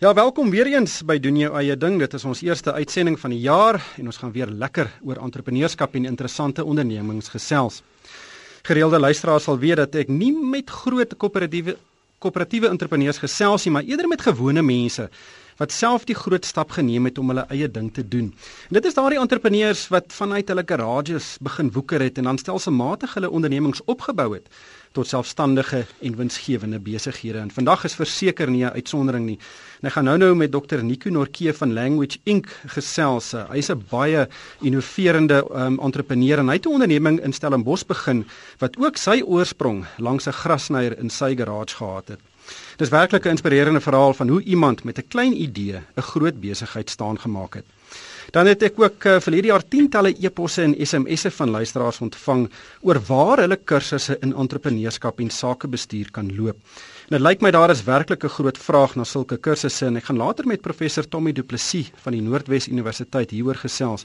Ja, welkom weer eens by doen jou eie ding. Dit is ons eerste uitsending van die jaar en ons gaan weer lekker oor entrepreneurskap en interessante ondernemings gesels. Gereelde luisteraars sal weet dat ek nie met groot koöperatiewe koöperatiewe entrepreneurs gesels nie, maar eerder met gewone mense wat self die groot stap geneem het om hulle eie ding te doen. En dit is daardie entrepreneurs wat vanuit hulle garages begin woeker het en dan stelselmatig hulle ondernemings opgebou het tot selfstandige en winsgewende besighede. En vandag is verseker nie 'n uitsondering nie. En ek gaan nou-nou met Dr Nico Norke van Language Inc gesels. Hy's 'n baie innoverende um, entrepreneur en hy het 'n onderneming in Stellenbosch begin wat ook sy oorsprong langs 'n grasnyer in sy garage gehad het. Dis werklik 'n inspirerende verhaal van hoe iemand met 'n klein idee 'n groot besigheid staan gemaak het. Dan het ek ook uh, vir hierdie jaar tientalle e-posse en SMS'e van luisteraars ontvang oor waar hulle kursusse in entrepreneurskap en sakebestuur kan loop. Dit lyk my daar is werklik 'n groot vraag na sulke kursusse en ek gaan later met professor Tommy Du Plessis van die Noordwes Universiteit hieroor gesels.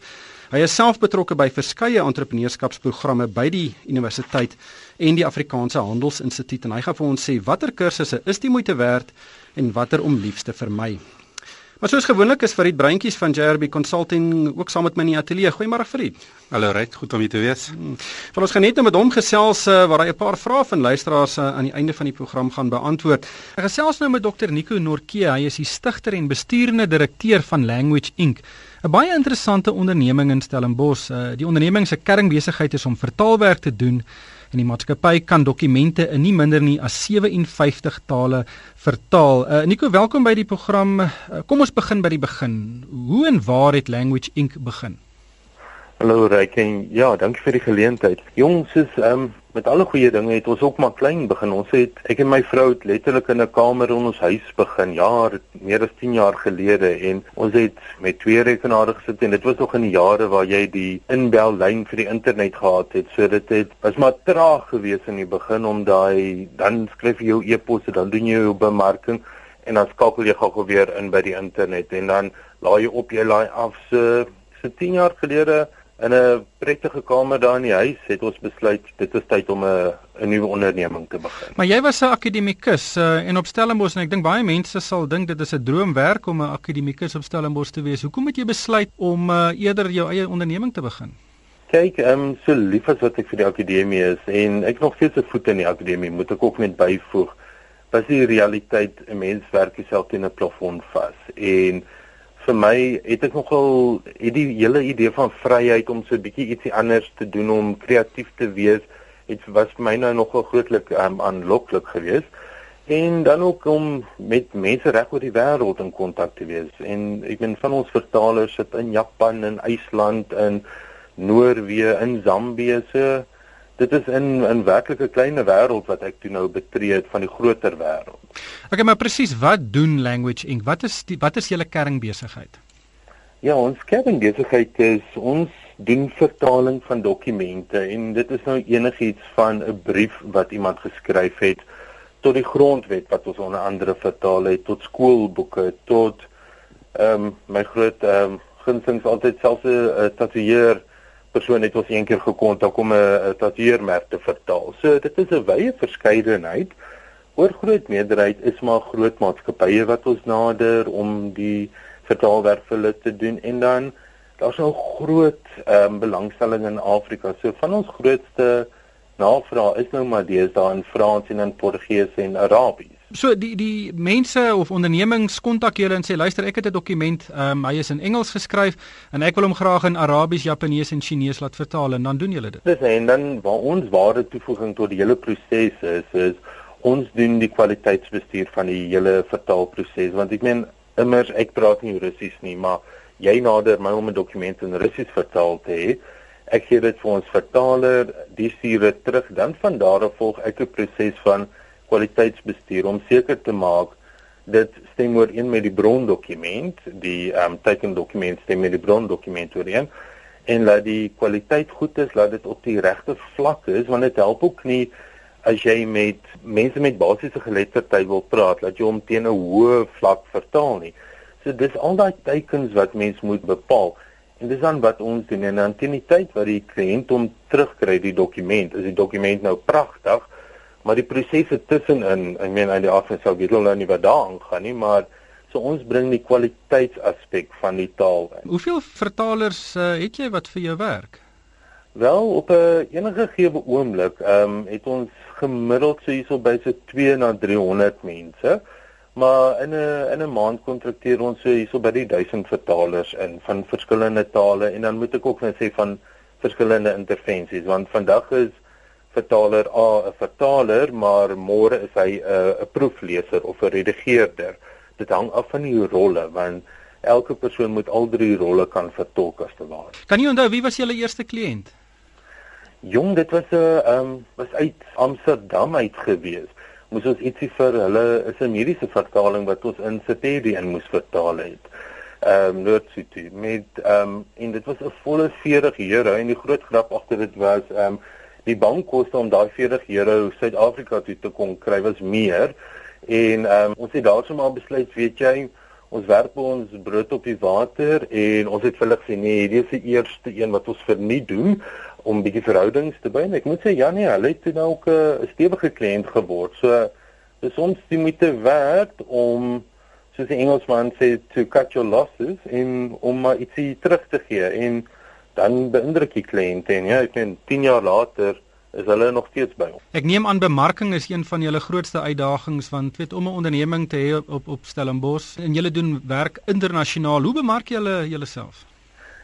Hy is self betrokke by verskeie entrepreneurskapsprogramme by die universiteit en die Afrikaanse Handelsinstituut en hy gaan vir ons sê watter kursusse is die moeite werd en watter om liefste vir my. Maar soos gewoonlik is Farid Breintjies van JRB Consulting ook saam met my in die ateljee. Goeiemôre Farid. Hallo Ryk, goed om hier te wees. Hmm. Van ons gaan net nou met hom gesels uh, waar hy 'n paar vrae van luisteraars uh, aan die einde van die program gaan beantwoord. Ek gesels nou met Dr Nico Norke. Hy is die stigter en besturende direkteur van Language Inc. 'n Baie interessante onderneming in Stellenbosch. Uh, die onderneming se kernbesigheid is om vertaalwerk te doen en die maatskappy kan dokumente in nie minder nie as 57 tale vertaal. Uh, Nico, welkom by die program. Uh, kom ons begin by die begin. Hoe en waar het Language Inc begin? Hallo Ryking. Ja, dankie vir die geleentheid. Jongs, is ehm um, met alle goeie dinge het ons ook maar klein begin. Ons het ek en my vrou het letterlik in 'n kamer in ons huis begin. Ja, meer as 10 jaar gelede en ons het met twee rekenaare gesit en dit was nog in die jare waar jy die inbellyn vir die internet gehad het. So dit het was maar traag geweest in die begin om daai dan skryf jy jou e-posse, dan doen jy jou bemarking en dan skakel jy gou weer in by die internet en dan laai jy op jy laai af so so 10 jaar gelede In 'n prettige kamer daar in die huis het ons besluit dit is tyd om 'n 'n nuwe onderneming te begin. Maar jy was 'n akademikus uh, en op Stellenbosch en ek dink baie mense sal dink dit is 'n droomwerk om 'n akademikus op Stellenbosch te wees. Hoekom het jy besluit om uh, eerder jou eie onderneming te begin? Kyk, ehm um, so lief as wat ek vir die akademie is en ek nog steeds 'n voet in die akademie, moet ek ook net byvoeg. Was die realiteit 'n mens werk jouself teen 'n plafon vas en vir my het ek nogal het die hele idee van vryheid om so 'n bietjie ietsie anders te doen om kreatief te wees het was vir my nou nogal grootlik um, aanloklik geweest. En dan ook om met mense reg oor die wêreld in kontak te wees. En ek ben van ons vertalers sit in Japan en IJsland en Noorwe in Zambië so dit is in 'n werklike klein wêreld wat ek toe nou betree het van die groter wêreld. Okay, maar presies wat doen Language Inc? Wat is die wat is julle kernbesigheid? Ja, ons kernbesigheid is ons doen vertaling van dokumente en dit is nou enigiets van 'n brief wat iemand geskryf het tot die grondwet wat ons onder andere vertaal het tot skoolboeke tot ehm um, my groot ehm um, gunstelings altyd selfs 'n tatoeëer persoon het ons eendag gekontak om 'n tatoeëermerk te vertaal. So dit is 'n wye verskeidenheid. Oor groot meerderheid is maar groot maatskappye wat ons nader om die vertaalwerk vir hulle te doen en dan daar's nou groot ehm um, belangstelling in Afrika. So van ons grootste navraag is nou maar deesdae in Frans en in Portugees en Arabies. So die die mense of ondernemings kontak julle en sê luister ek het 'n dokument, um, hy is in Engels geskryf en ek wil hom graag in Arabies, Japanees en Chinees laat vertaal en dan doen julle dit. Dis en dan waar ons ware toevoeging tot die hele proses is is ons doen die kwaliteitsbestuur van die hele vertaalproses want ek meen immers ek praat nie Russies nie, maar jy nader my om 'n dokument in Russies vertaal te hê. Ek gee dit vir ons vertaler, die stuur dit terug, dan van daar af volg ek 'n proses van kwaliteitsbestuur om seker te maak dit stem ooreen met die brondokument, die ehm um, tekendokument stem met die brondokument ooreen en laat die kwaliteit goed is, laat dit op die regte vlak is want dit help ook nie as jy met mense met basiese geletterdheid wil praat, dat jy hom teen 'n hoë vlak vertaal nie. So dis al daai tekens wat mens moet bepaal. En dis dan wat ons doen en dan teen die tyd wat die kliënt hom terugkry die dokument, is die dokument nou pragtig maar die prosesse tussenin, ek meen aan die af en sou weet hulle nou nie wat daar aangaan nie, maar So ons bring die kwaliteitsaspek van die taal in. Hoeveel vertalers uh, het jy wat vir jou werk? Wel, op 'n enige gegeewe oomblik, ehm um, het ons gemiddeld so hierso by so 2 na 300 mense. Maar in 'n in 'n maand kontrakteer ons so hierso by die 1000 vertalers in van verskillende tale en dan moet ek ook net sê van verskillende intervensies want vandag is vertaler A 'n vertaler, maar môre is hy 'n 'n proefleser of 'n redigeerder. Dit hang af van die rolle want elke persoon moet al drie rolle kan vertolk as te ware. Kan jy onthou wie was julle eerste kliënt? Jong, dit was 'n ehm um, was uit Amsterdam uit gewees. Moes ons ietsie vir hulle is 'n mediese vertaling wat ons in Sepedi in moes vertaal het. Ehm um, Noord-City met ehm um, en dit was 'n volle 40 euro en die groot grap agter dit was ehm um, die bankkoste om daai 40 euro Suid-Afrika toe te kon kry was meer en um, ons het daarsoom besluit, weet jy, ons werk by ons brood op die water en ons het hulle gesê nee, hierdie is die eerste een wat ons vir nie doen om bietjie verhoudings te bou. Ek moet sê ja nee, hulle het nou ook 'n stewige kliënt geword. So dis ons die moeite werd om soos die Engelsman sê to cut your losses en om maar ietsie terug te gee en dan beïndruk die kliënte en ja, ek meen 10 jaar later is hulle nog steeds by ons. Ek neem aan bemarking is een van julle grootste uitdagings want weet om 'n onderneming te hê op, op op Stellenbosch en julle doen werk internasionaal. Hoe bemark julle julleself?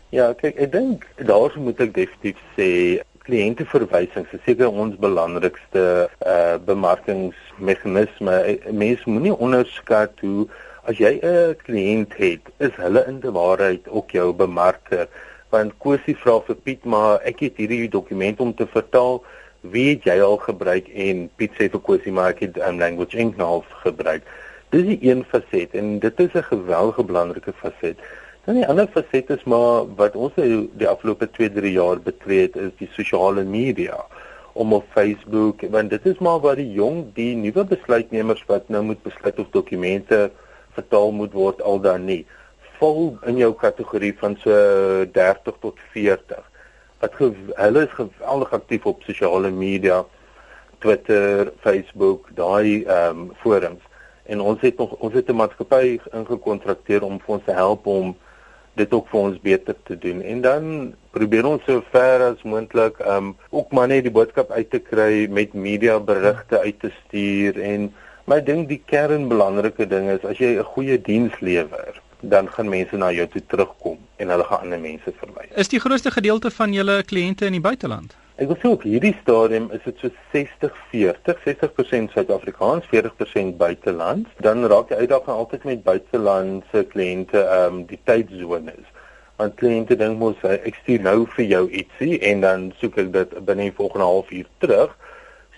Ja, kyk, ek dink daar moet ek definitief sê kliënteverwysings is seker ons belangrikste uh bemarkingsmeganisme. Mense moenie onderskat hoe as jy 'n kliënt het, is hulle in die waarheid ook jou bemarker. Want Kosie vra vir Piet, maar ek het hierdie dokument om te vertaal. Wie het jy al gebruik en Piet sê vir Kosie maar ek het um, language ink nou gebruik. Dis 'n een faset en dit is 'n geweldige belangrike faset. Dan die ander faset is maar wat ons nou die afgelope 2-3 jaar betree het is die sosiale media om op Facebook want dit is maar waar die jong die nuwe besluitnemers wat nou moet besluit of dokumente vertaal moet word al dan nie vol in jou kategorie van so 30 tot 40 wat hulle is geweldig aktief op sosiale media Twitter, Facebook, daai ehm um, forums. En ons het nog ons het 'n maatskappy ingekontrakteer om vir ons te help om dit ook vir ons beter te doen. En dan probeer ons so ver as moontlik um ook maar net die boodskap uit te kry met media berigte uit te stuur en my ding die kernbelangrike ding is as jy 'n goeie diens lewer dan gaan mense na jou toe terugkom en hulle gaan ander mense verwys. Is die grootste gedeelte van julle kliënte in die buiteland? Ek wil sê op hierdie stadium is dit so 60-40, 60% Suid-Afrikaans, 40% buiteland. Dan raak die uitdaging altyd met buitelandse kliënte, ehm um, die tydsones. Want kliënte dink mos ek stuur nou vir jou ietsie en dan soek ek dit binne die volgende halfuur terug.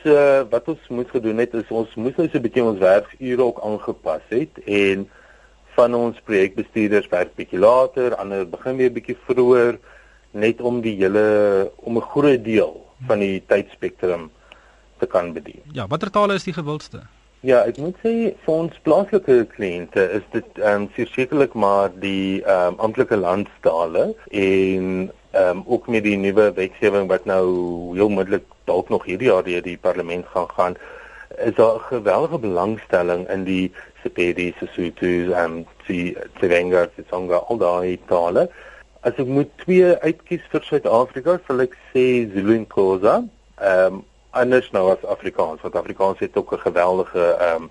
So wat ons moet gedoen het is ons moet nou so 'n bietjie ons werksure ook aangepas het en van ons projekbestuurders werk bietjie later, ander begin weer bietjie vroeër net om die hele om 'n groot deel van die tydspektrum te kan bedien. Ja, watter tale is die gewildste? Ja, ek moet sê vir ons plaaslike kliënte is dit ehm um, sekerlik maar die ehm um, amptelike landstale en ehm um, ook met die nuwe wetgewing wat nou heel moontlik dalk nog hierdie jaar deur die parlement gaan gaan is daar 'n geweldige belangstelling in die Sepedi, Sesotho, ehm um, die Tsevenga, Tsonga, al daai tale. As ek moet twee uitkies vir Suid-Afrika, sal ek sê Zulu en Xhosa. Ehm um, anders nou as Afrikaans, want Afrikaans het ook 'n geweldige ehm um,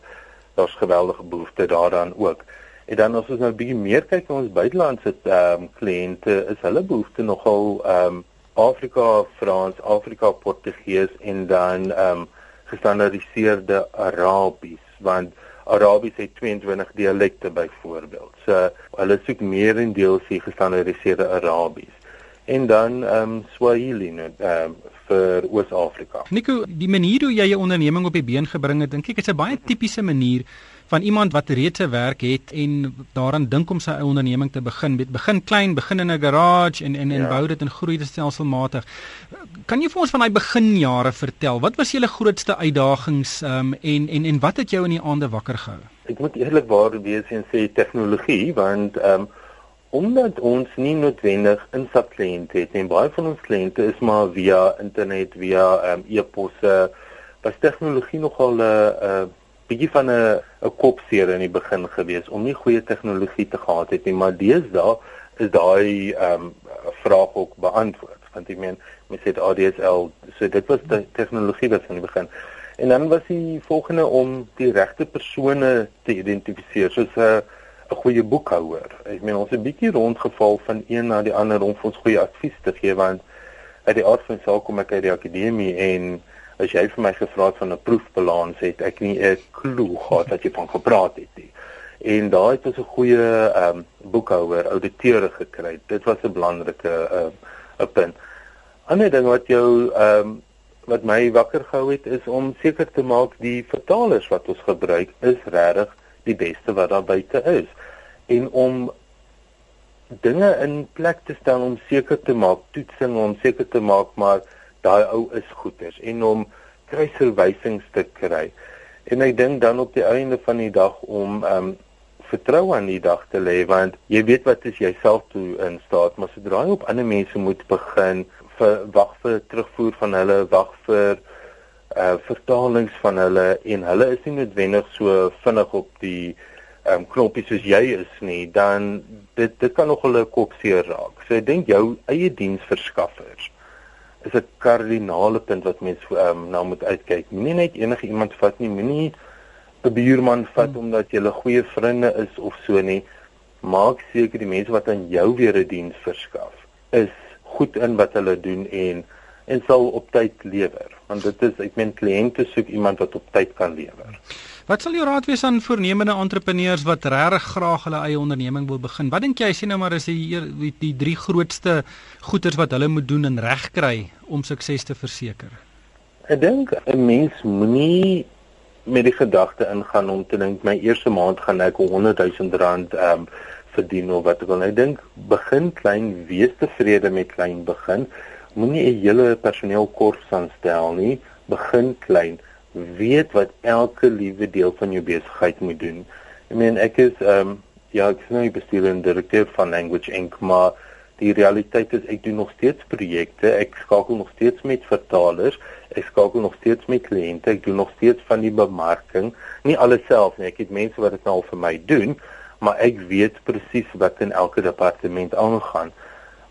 daar's geweldige behoefte daaraan ook. En dan as ons nou 'n bietjie meer kyk na ons buitelandse ehm um, kliënte, is hulle behoefte nogal ehm um, Afrika, Frans, Afrika, Portugees en dan ehm um, gestandaardiseerde Arabies, want Arabies het 22 dialekte byvoorbeeld. So hulle soek meer in deel se gestandaardiseerde Arabies. En dan ehm um, Swahili nou ehm um, vir Oos-Afrika. Nico, die manier hoe jy jou onderneming op die been gebring het, dink ek is 'n baie tipiese manier van iemand wat reeds 'n werk het en daaraan dink om sy eie onderneming te begin. Met begin klein, begin in 'n garage en en en ja. bou dit en groei dit stelselmatig. Kan jy vir ons van daai beginjare vertel? Wat was julle grootste uitdagings um, en en en wat het jou in die aande wakker gehou? Ek moet eerlikwaar wees en sê tegnologie want ehm um, omdat ons nie noodwendig instapkliënte het en baie van ons kliënte is maar via internet, via um, e-posse, was tegnologie nogal 'n uh, bietjie van 'n 'n kopseer in die begin gewees om nie goeie tegnologie te gehad het nie, maar deesdae is daai ehm um, vraag ook beantwoord. Want ek meen, mens het ADSL, so dit was die tegnologie wat van die begin. En dan was die volgende om die regte persone te identifiseer, soos 'n uh, 'n goeie boekhouer. Ek meen ons het 'n bietjie rondgeval van een na die ander om ons goeie advies te gee want uit die aard van saak kom ek uit die akademie en as jy vir my gevra het van 'n proefbalans het ek nie 'n klou gehad wat jy van gepraat het nie. En daai het ons 'n goeie ehm um, boekhouer, ouditeur gekry. Dit was 'n belangrike ehm uh, 'n punt. Ander ding wat jou ehm um, wat my wakker gehou het is om seker te maak die vertalers wat ons gebruik is regtig die beste wat daar buite is en om dinge in plek te stel om seker te maak toetsing om seker te maak maar daai ou is goeders en om kruisverwysings te kry. En ek dink dan op die einde van die dag om ehm um, vertroue aan die dag te lê want jy weet wat is jouself toe in staat, maar sodra jy op ander mense moet begin vir wag vir terugvoer van hulle, wag vir uh vertalings van hulle en hulle is nie noodwendig so vinnig op die ehm um, knoppie soos jy is nie, dan dit dit kan nog hulle kop seer raak. So ek dink jou eie diensverskaffers is 'n kardinale punt wat mens um, nou moet uitkyk. Moenie net enige iemand vat nie, moenie 'n buurman vat hmm. omdat jy 'n goeie vriende is of so nie. Maak seker die mense wat aan jou weer 'n diens verskaf is goed in wat hulle doen en en sal op tyd lewer. Want dit is ek meen kliënte soek iemand wat op tyd kan lewer. Wat sal jou raad wees aan voornemende entrepreneurs wat regtig graag hulle eie onderneming wil begin? Wat dink jy sien nou maar is die, die die drie grootste goeders wat hulle moet doen en regkry om sukses te verseker? Ek dink 'n mens moenie met die gedagte ingaan om te dink my eerste maand gaan ek 100 000 rand ehm um, verdien of wat ek wil. Ek dink begin klein, wees tevrede met klein begin. Moenie 'n hele personeelkorps aanstel nie. Begin klein weet wat elke liewe deel van jou besigheid moet doen. I mean ek is ehm um, ja, ek is nou die bestuurder en direkteur van Language Inc, maar die realiteit is ek doen nog steeds projekte. Ek skakel nog steeds met vertalers. Ek skakel nog steeds met kliënte. Ek doen nog steeds van die bemarking. Nie alles self nie. Ek het mense wat dit nou vir my doen, maar ek weet presies wat in elke departement aangaan.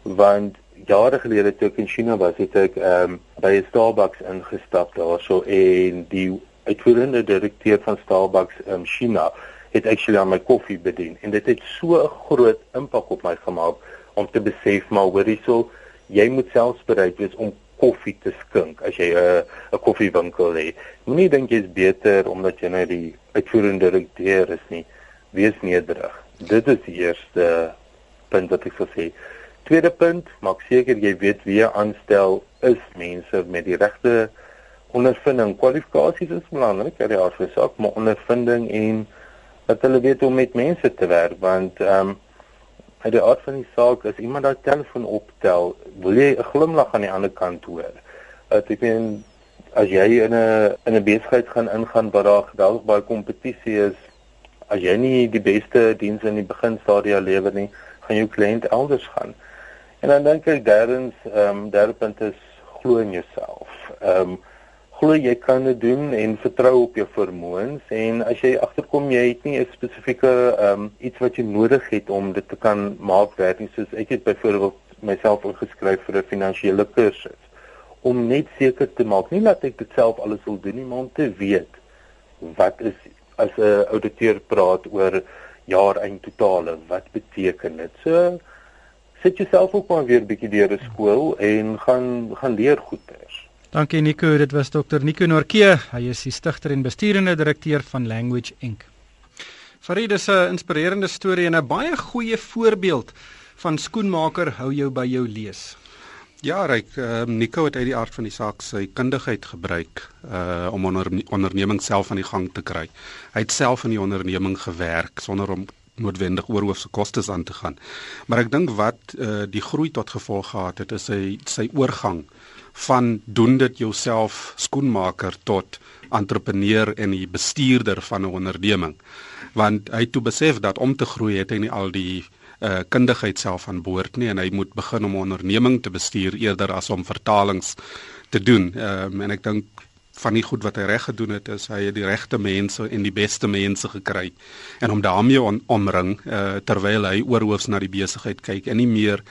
Want jare gelede toe ek in China was, het ek ehm um, by Starbucks ingestap daarso en die uitvoerende direkteur van Starbucks in um, China het actually aan my koffie bedien en dit het so 'n groot impak op my gemaak om te besef maar hoor hierso jy moet selfs bereid wees om koffie te skink as jy 'n uh, 'n koffiewinkel het. Moenie dink jy's beter omdat jy nou die uitvoerende direkteur is nie. Wees nederig. Dit is die eerste punt wat ek sou sê. Tweede punt, maak seker jy weet wie jy aanstel is mense met die regte ondervinding. Kwalifikasies is belangrik, ja, ja, vir sak, maar ondervinding en dat hulle weet hoe met mense te werk want ehm um, aard van die saak as iemand daai telefoon optel, wil jy 'n glimlag aan die ander kant hoor. Dat ek meen as jy in 'n in 'n besigheid gaan ingaan waar daar geweldig baie kompetisie is, as jy nie die beste diens in die beginstadia lewer nie, gaan jou kliënt elders gaan. En dan dink ek derdens, ehm um, derde punt is glo in jouself. Ehm um, glo jy kan dit doen en vertrou op jou vermoëns en as jy agterkom jy het nie 'n spesifieke ehm um, iets wat jy nodig het om dit te kan maak werk nie soos ek het byvoorbeeld myself ingeskryf vir 'n finansiële kursus om net seker te maak nie dat ek dit self alles wil doen nie maar om te weet wat is as 'n ouditeur praat oor jaar eind totale wat beteken dit so sit jouself ook maar weer 'n bietjie deur 'n skool en gaan gaan leer goeders. Dankie Nico, dit was Dr Nico Norke. Hy is die stigter en besturende direkteur van Language Inc. Farid is 'n inspirerende storie en 'n baie goeie voorbeeld van skoenmaker hou jou by jou lees. Ja, ryk, uh, Nico het uit die aard van die saak sy kundigheid gebruik uh om onder onderneming self aan die gang te kry. Hy het self in die onderneming gewerk sonder om noodwendig oorhoofse kostes aan te gaan. Maar ek dink wat uh, die groei tot gevolg gehad het is sy sy oorgang van doen dit jouself skoenmaker tot entrepreneur en die bestuurder van 'n onderneming. Want hy het toe besef dat om te groei het hy nie al die uh, kundigheid self aan boord nie en hy moet begin om 'n onderneming te bestuur eerder as om vertalings te doen. Um, en ek dink van die goed wat hy reg gedoen het is hy het die regte mense en die beste mense gekry en om daarmee on, omring uh, terwyl hy oorhoofs na die besigheid kyk en nie meer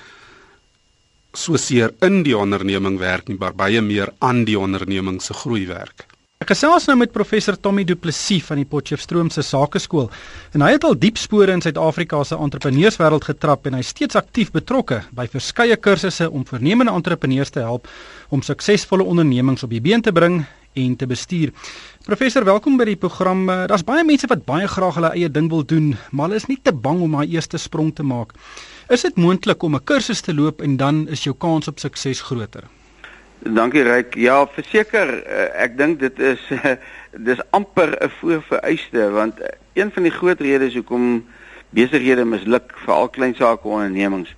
so seer in die onderneming werk nie maar baie meer aan die onderneming se groei werk. Ek gesels nou met professor Tommy Du Plessis van die Potchefstroom se Sakeskool. En hy het al diep spore in Suid-Afrika se entrepreneurswêreld getrap en hy is steeds aktief betrokke by verskeie kursusse om voornemende entrepreneurs te help om suksesvolle ondernemings op die been te bring en te bestuur. Professor, welkom by die program. Eh, daar's baie mense wat baie graag hulle eie ding wil doen, maar hulle is nie te bang om daai eerste sprong te maak. Is dit moontlik om 'n kursus te loop en dan is jou kans op sukses groter? Dankie Ryk. Ja, verseker, uh, ek dink dit is dis amper 'n voorvereiste want een van die groot redes hoekom besighede misluk, veral klein sake ondernemings,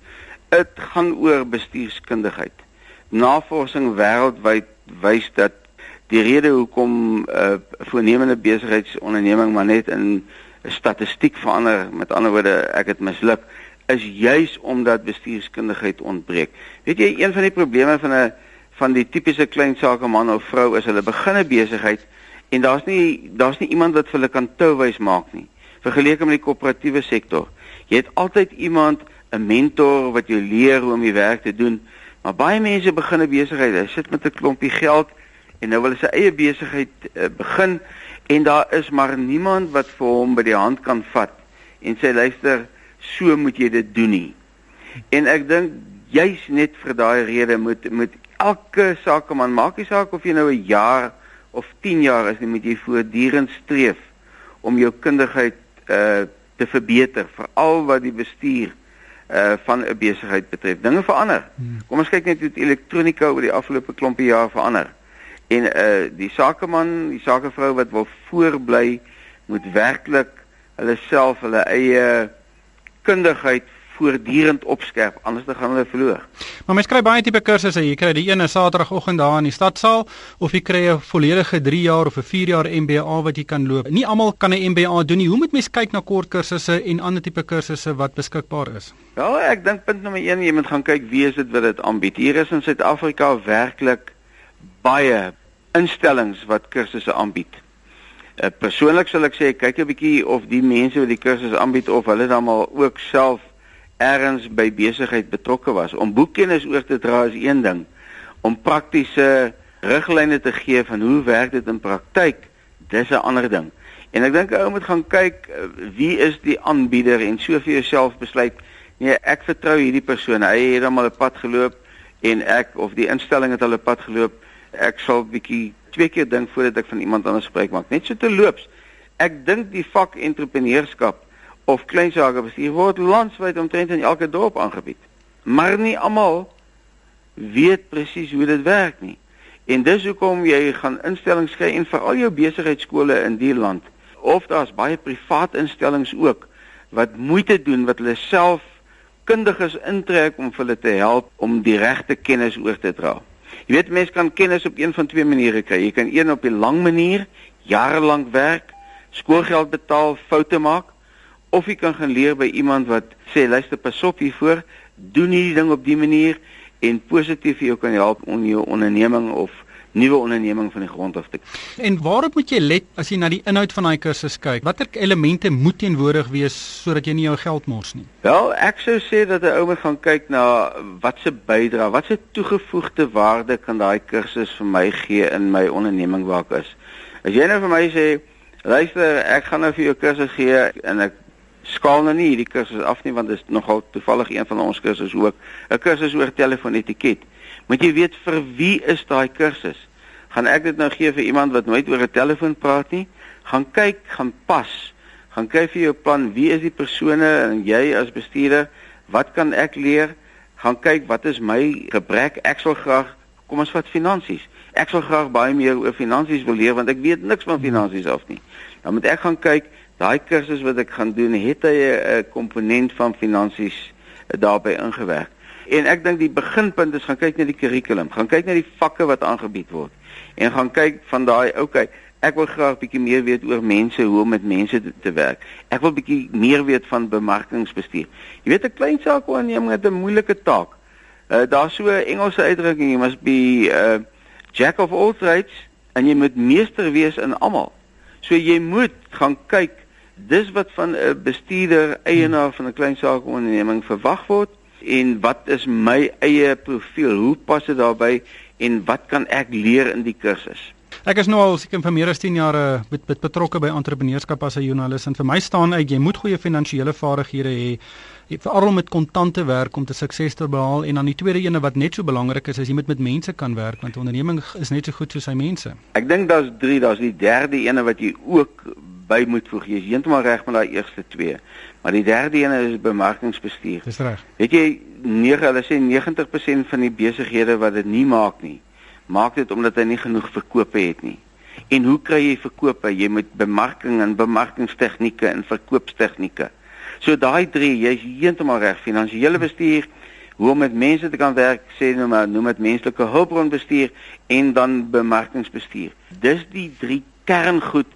dit gaan oor bestuurskundigheid. Navorsing wêreldwyd wys dat die rede hoekom 'n uh, voornemende besigheidsonderneming maar net in 'n statistiek verander, met ander woorde, ek het misluk, is juis omdat bestuurskundigheid ontbreek. Weet jy, een van die probleme van 'n van die tipiese klein sake man of vrou is hulle begin 'n besigheid en daar's nie daar's nie iemand wat vir hulle kan touwys maak nie. Vergeleke met die koöperatiewe sektor. Jy het altyd iemand, 'n mentor wat jou leer hoe om die werk te doen. Maar baie mense begin 'n besigheid, hulle sit met 'n klompie geld en nou wil hulle sy eie besigheid uh, begin en daar is maar niemand wat vir hom by die hand kan vat en sê luister, so moet jy dit doen nie. En ek dink juis net vir daai rede moet moet elke sakeman, maak nie saak of jy nou 'n jaar of 10 jaar is, jy moet jy voortdurend streef om jou kundigheid uh te verbeter, veral wat die bestuur uh van 'n besigheid betref. Dinge verander. Hmm. Kom ons kyk net hoe elektronika oor die afgelope klompie jaar verander. En uh die sakeman, die sakevrou wat wil voorbly, moet werklik hulle self hulle eie kundigheid voortdurend opskerp anders dan gaan hulle verloor. Maar mens kry baie tipe kursusse. Jy kry die ene Saterdagoggend daar in die stadsaal of jy kry 'n volledige 3 jaar of 'n 4 jaar MBA wat jy kan loop. Nie almal kan 'n MBA doen nie. Hoe moet mens kyk na kort kursusse en ander tipe kursusse wat beskikbaar is? Wel, ek dink punt nommer 1, jy moet gaan kyk wie is dit wat dit aanbied. Hier is in Suid-Afrika werklik baie instellings wat kursusse aanbied. Uh, persoonlik sal ek sê kyk 'n bietjie of die mense wat die kursusse aanbied of hulle dan maar ook self ergens by besigheid betrokke was. Om boekkennis oor te dra is een ding. Om praktiese riglyne te gee van hoe werk dit in praktyk, dis 'n ander ding. En ek dink ou moet gaan kyk eh, wie is die aanbieder en so vir jouself besluit, nee, ek vertrou hierdie persoon. Hy het hom al 'n pad geloop en ek of die instelling het al 'n pad geloop. Ek sal bietjie twee keer dink voordat ek van iemand anders spreek maak. Net so te loops. Ek dink die vak entrepreneurskap of klein sake bestuur word landwyd omtrent in elke dorp aangebied. Maar nie almal weet presies hoe dit werk nie. En dis hoekom jy gaan instellings kry en veral jou besigheidskole in die land of daar's baie privaat instellings ook wat moeite doen wat hulle self kundiges intrek om hulle te help om die regte kennis oor te dra. Jy weet mense kan kennis op een van twee maniere kry. Jy kan een op die lang manier, jare lank werk, skoolgeld betaal, foute maak of jy kan gaan leer by iemand wat sê luister pas op hiervoor, doen hierdie ding op die manier en positief vir jou kan help om jou onderneming of nuwe onderneming van die grond af te. En waarop moet jy let as jy na die inhoud van daai kursus kyk? Watter elemente moet teenwoordig wees sodat jy nie jou geld mors nie? Wel, ek sou sê dat 'n ou moet gaan kyk na wat se bydra, wat se toegevoegde waarde kan daai kursus vir my gee in my onderneming waar ek is. As jy nou vir my sê, luister, ek gaan nou vir jou kursus gee en ek skaal nou nie hierdie kursus af nie want dit is nogal toevallig een van ons kursusse ook 'n kursus oor telefoonetiket. Moet jy weet vir wie is daai kursus? Gaan ek dit nou gee vir iemand wat nooit oor 'n telefoon praat nie? Gaan kyk, gaan pas. Gaan kyk vir jou plan, wie is die persone en jy as bestuurder, wat kan ek leer? Gaan kyk wat is my gebrek? Ek sal graag kom ons vat finansies. Ek sal graag baie meer oor finansies wil leer want ek weet niks van finansies af nie. Dan moet ek gaan kyk daai kursus wat ek gaan doen, het hy 'n komponent van finansies daarbey ingewerk. En ek dink die beginpunt is gaan kyk na die kurrikulum, gaan kyk na die vakke wat aangebied word en gaan kyk van daai okay, ek wil graag bietjie meer weet oor mense, hoe om met mense te, te werk. Ek wil bietjie meer weet van bemarkingsbestuur. Jy weet 'n klein saak onderneming het 'n moeilike taak. Uh, Daar's so 'n Engelse uitdrukking, jy must be uh, jack of all trades en jy moet meester wees in almal. So jy moet gaan kyk dis wat van 'n bestuurder, eienaar van 'n klein saakonderneming verwag word en wat is my eie profiel? Hoe pas dit daarbey en wat kan ek leer in die kursus? Ek is nou al seker vir meer as 10 jaar met, met betrokke by entrepreneurskap as 'n joernalis en vir my staan uit jy moet goeie finansiële vaardighede hê. Veral om met kontante werk om te sukses te behaal en dan die tweede ene wat net so belangrik is is jy moet met mense kan werk want 'n onderneming is net so goed soos sy mense. Ek dink daar's 3, daar's die derde ene wat jy ook by moet voeg. Jy is heeltemal reg met daai eerste twee. Maar die derde ene is bemarkingsbestuur. Dis reg. Weet jy 9 hulle sê 90% van die besighede wat dit nie maak nie maak dit omdat hy nie genoeg verkope het nie. En hoe kry jy verkope? Jy moet bemarking en bemarkingstegnieke en verkoopstegnieke. So daai drie, jy's heeltemal reg, finansiële bestuur, hoe om met mense te kan werk, sê nou maar, noem dit menslike hulpbronbestuur en dan bemarkingsbestuur. Dis die drie kerngoed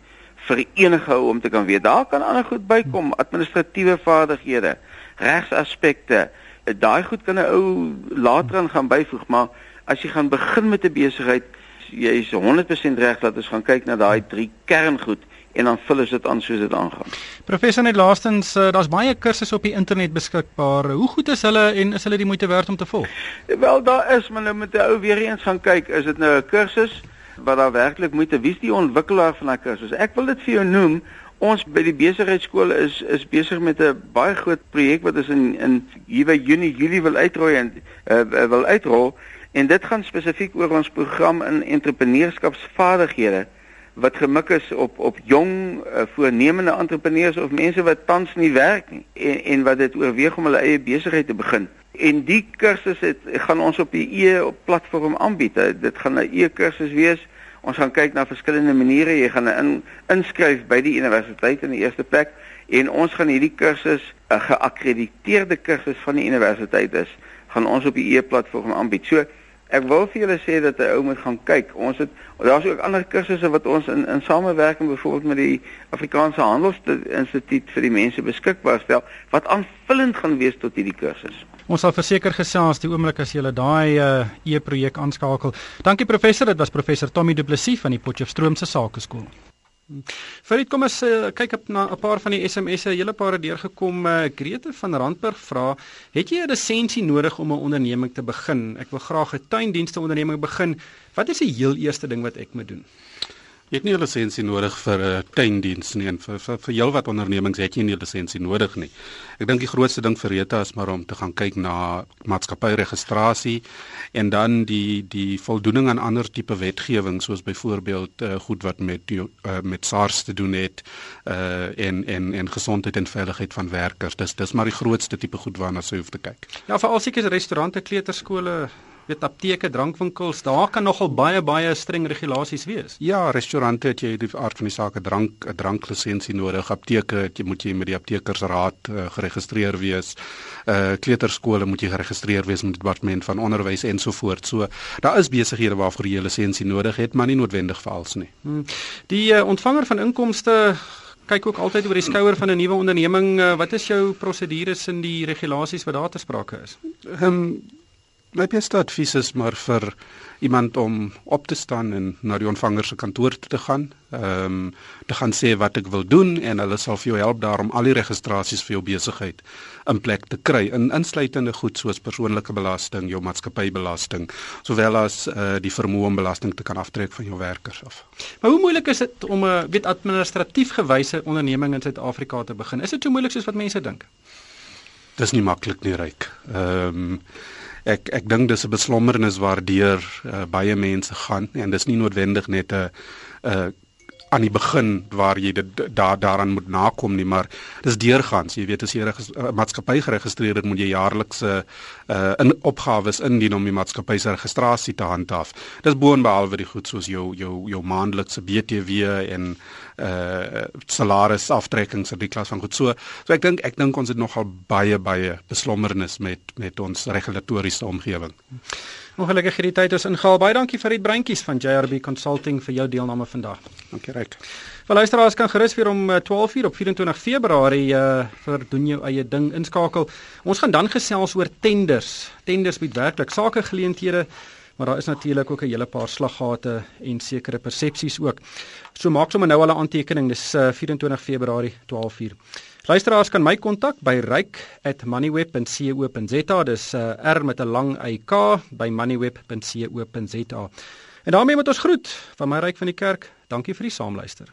vir enige ou om te kan weet. Daar kan ander goed bykom, administratiewe vaardighede, regsaspekte. Daai goed kan 'n ou later aan gaan byvoeg, maar as jy gaan begin met 'n besigheid, jy is 100% reg dat ons gaan kyk na daai drie kerngoed en dan vul ons dit aan soos dit aangaan. Professor net laastens, uh, daar's baie kursusse op die internet beskikbaar. Hoe goed is hulle en is hulle die moeite werd om te volg? Wel daar is, maar nou moet jy ou weer eens gaan kyk, is dit nou 'n kursus wat daar werklik moeite wie is die ontwikkelaar van daai kursus? Ek wil dit vir jou noem. Ons by die besigheidskool is is besig met 'n baie groot projek wat ons in in hier by Junie Julie wil uitrol en uh, wil uitrol En dit gaan spesifiek oor ons program in entrepreneurskapsvaardighede wat gemik is op op jong uh, voornemende entrepreneurs of mense wat tans nie werk nie en en wat dit oorweeg om hulle eie besigheid te begin. En die kursus het gaan ons op die e platform aanbied. Dit gaan 'n e-kursus wees. Ons gaan kyk na verskillende maniere. Jy gaan in, inskryf by die universiteit in die eerste plek en ons gaan hierdie kursus 'n geakkrediteerde kursus van die universiteit is gaan ons op die e-platform aanbied. So Ek wil vir julle sê dat 'n ou moet gaan kyk. Ons het daar's ook ander kursusse wat ons in in samewerking byvoorbeeld met die Afrikaanse Handelsinstituut vir die mense beskikbaar stel wat aanvullend gaan wees tot hierdie kursus. Ons sal verseker gesels die oomblik as jy daai uh, e-projek aanskakel. Dankie professor, dit was professor Tommy Du Plessis van die Potchefstroom se Sakeskool. Farid, kom ons uh, kyk op na 'n paar van die SMS'e. 'n Hele paar het deurgekom. Uh, Grete van Randburg vra: "Het jy 'n lisensie nodig om 'n onderneming te begin? Ek wil graag 'n tuindienste onderneming begin. Wat is die heel eerste ding wat ek moet doen?" Jy het nie 'n lisensie nodig vir 'n uh, tuindiens nie en vir vir, vir heelwat ondernemings het jy nie 'n lisensie nodig nie. Ek dink die grootste ding vir Rita is maar om te gaan kyk na maatskappyregistrasie en dan die die voldoening aan ander tipe wetgewing soos byvoorbeeld uh, goed wat met uh, met SARS te doen het uh, en en en gesondheid en veiligheid van werkers. Dis dis maar die grootste tipe goed waarna jy hoef te kyk. Ja, veral seker restaurante, kleuterskole, weet apteke, drankwinkels, daar kan nogal baie baie streng regulasies wees. Ja, restaurante het jy die aard van die saak 'n drank 'n dranklisensie nodig. Apteke het jy moet jy met die aptekersraad uh, geregistreer wees. Uh kleuterskole moet jy geregistreer wees met die departement van onderwys en so voort. So daar is besighede waarvoor jy 'n lisensie nodig het, maar nie noodwendig vir alles nie. Hmm. Die uh, ontvanger van inkomste kyk ook altyd oor die skouer van 'n nuwe onderneming. Wat is jou prosedures in die regulasies wat daar te sprake is? Ehm um, My beste advies is maar vir iemand om op te staan en na die ontvanger se kantoor toe te gaan. Ehm um, te gaan sê wat ek wil doen en hulle sal vir jou help daarom al die registrasies vir jou besigheid in plek te kry in insluitende goed soos persoonlike belasting, jou maatskappybelasting, sowel as uh, die vermoënbelasting te kan aftrek van jou werkers af. Maar hoe moeilik is dit om 'n uh, weet administratief gewyse onderneming in Suid-Afrika te begin? Is dit so moeilik soos wat mense dink? Dis nie maklik nie, ryk. Ehm um, ek ek dink dis 'n beslommernis waardeur uh, baie mense gaan en dis nie noodwendig net 'n uh, aan die begin waar jy dit daar daaraan moet nakom nie maar dis deurgangs jy weet as jy 'n uh, maatskappy geregistreer het moet jy jaarlikse uh, in opgawes indien om die maatskappy se registrasie te handhaaf. Dis boonbehalwe die goed soos jou jou jou maandelikse BTW en uh salaris aftrekkings in die klas van goed. So so ek dink ek dink ons het nogal baie baie beslommernis met met ons regulatoriese omgewing Ongelukkig het die tyd ons ingehaal. Baie dankie vir die breintjies van JRB Consulting vir jou deelname vandag. Dankie Ryk. Vir luisteraars kan gerus weer om 12:00 eh, op 24 Februarie uh vir doen jou eie ding inskakel. Ons gaan dan gesels oor tenders. Tenders bied werklik sakegeleenthede maar daar is natuurlik ook 'n hele paar slaggate en sekere persepsies ook. So maak sommer nou al 'n aantekening, dis uh, 24 Februarie 12:00. Luisteraars kan my kontak by ryk@moneyweb.co.za. Dis uh, R met 'n lang YK by moneyweb.co.za. En daarmee moet ons groet van my ryk van die kerk. Dankie vir die saamluister.